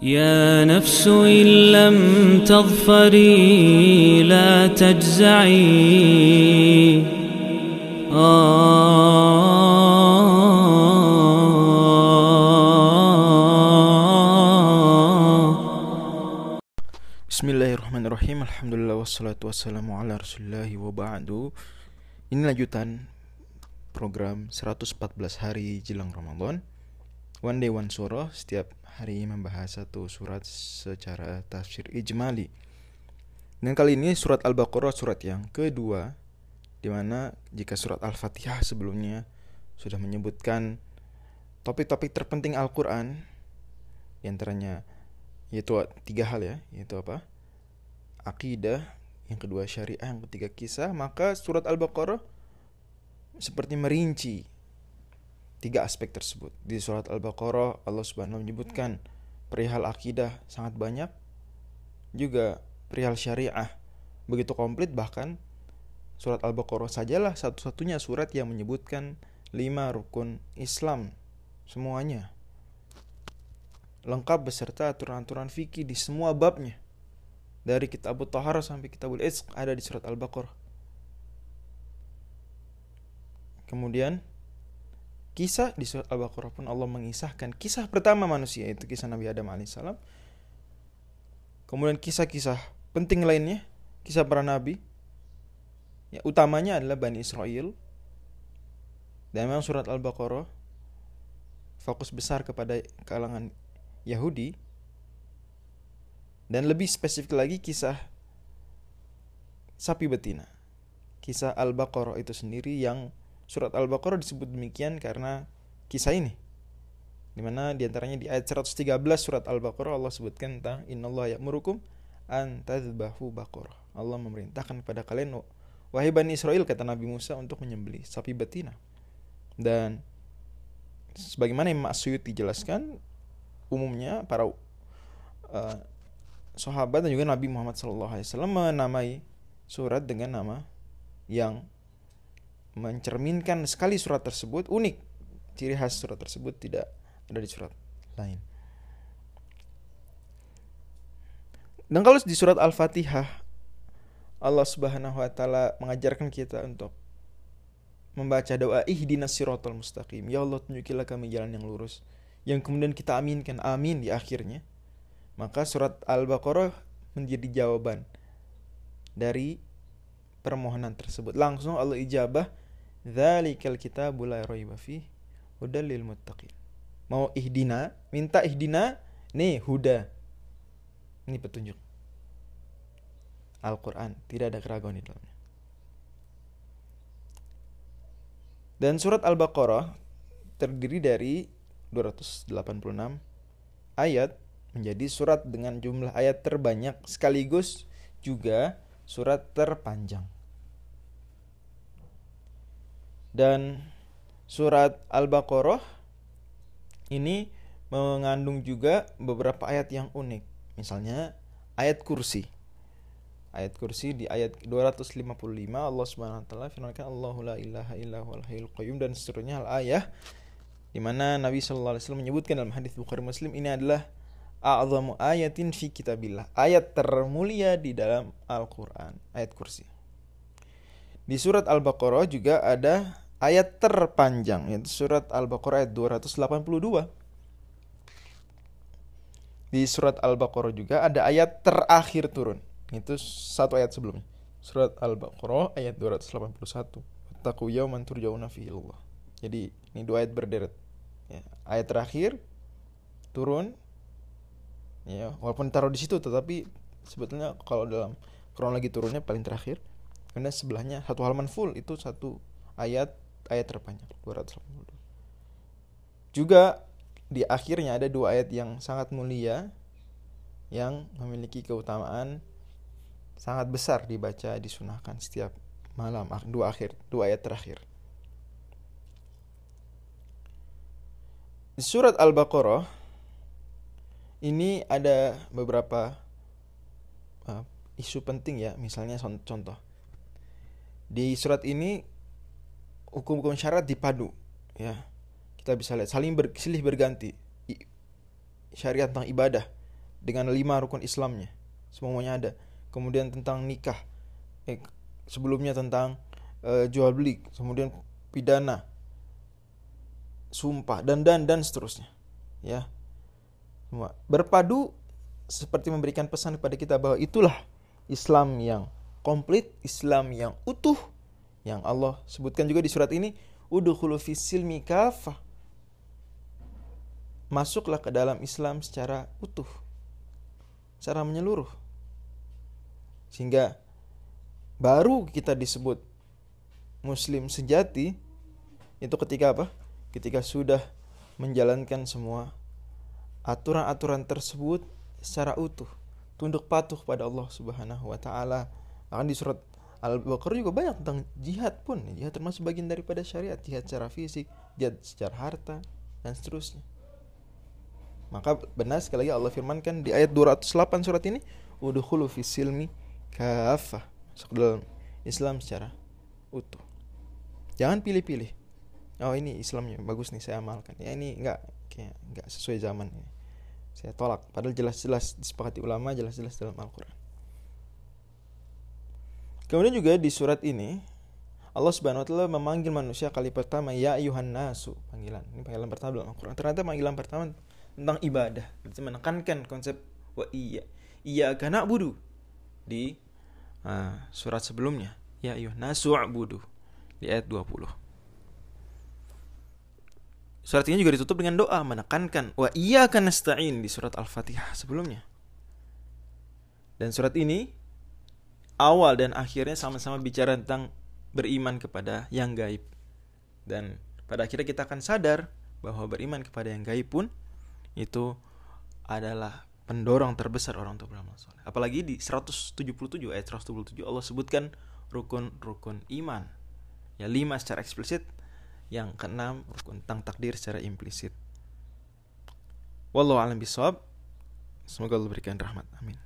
يا نفس إن لم تظفري لا تجزعي. آه. بسم الله الرحمن الرحيم الحمد لله والصلاة والسلام على رسول الله وبعد Ini lanjutan program 114 hari jelang Ramadan. One day one surah Setiap hari membahas satu surat secara tafsir ijmali. Dan kali ini surat Al-Baqarah surat yang kedua Di mana jika surat Al-Fatihah sebelumnya Sudah menyebutkan topik-topik terpenting Al-Quran Di antaranya yaitu tiga hal ya yaitu apa? Akidah yang kedua syariah yang ketiga kisah maka surat al-baqarah seperti merinci tiga aspek tersebut di surat al-baqarah Allah subhanahu menyebutkan perihal akidah sangat banyak juga perihal syariah begitu komplit bahkan surat al-baqarah sajalah satu-satunya surat yang menyebutkan lima rukun Islam semuanya lengkap beserta aturan-aturan fikih di semua babnya. Dari kitab Tahara sampai kitabul Isq ada di surat Al-Baqarah. Kemudian kisah di surat Al-Baqarah pun Allah mengisahkan kisah pertama manusia itu kisah Nabi Adam alaihissalam. Kemudian kisah-kisah penting lainnya, kisah para nabi. Ya, utamanya adalah Bani Israel. Dan memang surat Al-Baqarah fokus besar kepada kalangan Yahudi dan lebih spesifik lagi kisah sapi betina. Kisah Al-Baqarah itu sendiri yang surat Al-Baqarah disebut demikian karena kisah ini. Di mana di antaranya di ayat 113 surat Al-Baqarah Allah sebutkan tentang Innallaha ya'murukum an tadhbahu baqarah. Allah memerintahkan kepada kalian wahai Bani Israel kata Nabi Musa untuk menyembelih sapi betina. Dan sebagaimana Imam Asyuti dijelaskan umumnya para uh, sahabat dan juga Nabi Muhammad SAW menamai surat dengan nama yang mencerminkan sekali surat tersebut unik. Ciri khas surat tersebut tidak ada di surat lain. Dan kalau di surat Al-Fatihah Allah Subhanahu wa taala mengajarkan kita untuk membaca doa ihdinas siratal mustaqim. Ya Allah tunjukilah kami jalan yang lurus yang kemudian kita aminkan amin di akhirnya maka surat Al-Baqarah menjadi jawaban dari permohonan tersebut. Langsung Allah ijabah dzalikal kitabul la raiba fi hudal lil muttaqin. Mau ihdina minta ihdina nih huda. Ini petunjuk. Al-Quran tidak ada keraguan di dalamnya. Dan surat Al-Baqarah terdiri dari 286 ayat menjadi surat dengan jumlah ayat terbanyak sekaligus juga surat terpanjang. Dan surat Al-Baqarah ini mengandung juga beberapa ayat yang unik. Misalnya ayat kursi. Ayat kursi di ayat 255 Allah Subhanahu wa taala firmankan Allahu la ilaha illa hayyul qayyum dan seterusnya al ayah di mana Nabi Shallallahu Alaihi Wasallam menyebutkan dalam hadis Bukhari Muslim ini adalah a'zamu ayatin fi kitabillah. Ayat termulia di dalam Al-Quran ayat kursi. Di surat Al-Baqarah juga ada ayat terpanjang yaitu surat Al-Baqarah ayat 282 di surat Al-Baqarah juga ada ayat terakhir turun itu satu ayat sebelumnya. Surat Al-Baqarah ayat 281 Taku yauman turja'una fihi Allah jadi ini dua ayat berderet. Ya, ayat terakhir turun ya walaupun taruh di situ tetapi sebetulnya kalau dalam kronologi turunnya paling terakhir karena sebelahnya satu halaman full itu satu ayat ayat terpanjang 282 juga di akhirnya ada dua ayat yang sangat mulia yang memiliki keutamaan sangat besar dibaca disunahkan setiap malam dua akhir dua ayat terakhir. Di surat Al-Baqarah ini ada beberapa uh, isu penting ya, misalnya contoh. Di surat ini hukum-hukum syarat dipadu ya. Kita bisa lihat saling bersilih berganti. Syariat tentang ibadah dengan lima rukun Islamnya semuanya ada kemudian tentang nikah eh, sebelumnya tentang eh, jual beli kemudian pidana sumpah dan dan dan seterusnya ya berpadu seperti memberikan pesan kepada kita bahwa itulah Islam yang komplit Islam yang utuh yang Allah sebutkan juga di surat ini udkhulu fisilmi kafah. Masuklah ke dalam Islam secara utuh secara menyeluruh. Sehingga baru kita disebut muslim sejati itu ketika apa? Ketika sudah menjalankan semua aturan-aturan tersebut secara utuh tunduk patuh pada Allah Subhanahu wa taala akan di surat Al-Baqarah juga banyak tentang jihad pun jihad termasuk bagian daripada syariat jihad secara fisik jihad secara harta dan seterusnya maka benar sekali lagi Allah firmankan di ayat 208 surat ini udkhulu fi silmi kafah. Masuk dalam Islam secara utuh. Jangan pilih-pilih. Oh ini Islamnya bagus nih saya amalkan. Ya ini enggak kayak enggak sesuai zaman ini. Saya tolak padahal jelas-jelas disepakati ulama, jelas-jelas dalam Al-Qur'an. Kemudian juga di surat ini Allah Subhanahu wa taala memanggil manusia kali pertama ya ayuhan nasu, panggilan. Ini panggilan pertama dalam Al-Qur'an. Ternyata panggilan pertama tentang ibadah. Berarti menekankan konsep wa iya. Iya karena budu di uh, surat sebelumnya. Ya ayuh nasu'budu di ayat 20. Surat ini juga ditutup dengan doa menekankan wa iya akan nasta'in di surat Al-Fatihah sebelumnya. Dan surat ini awal dan akhirnya sama-sama bicara tentang beriman kepada yang gaib. Dan pada akhirnya kita akan sadar bahwa beriman kepada yang gaib pun itu adalah pendorong terbesar orang untuk beramal soleh. Apalagi di 177 ayat 177 Allah sebutkan rukun-rukun iman. Ya lima secara eksplisit, yang keenam tentang takdir secara implisit. Wallahu a'lam bishawab. Semoga Allah berikan rahmat. Amin.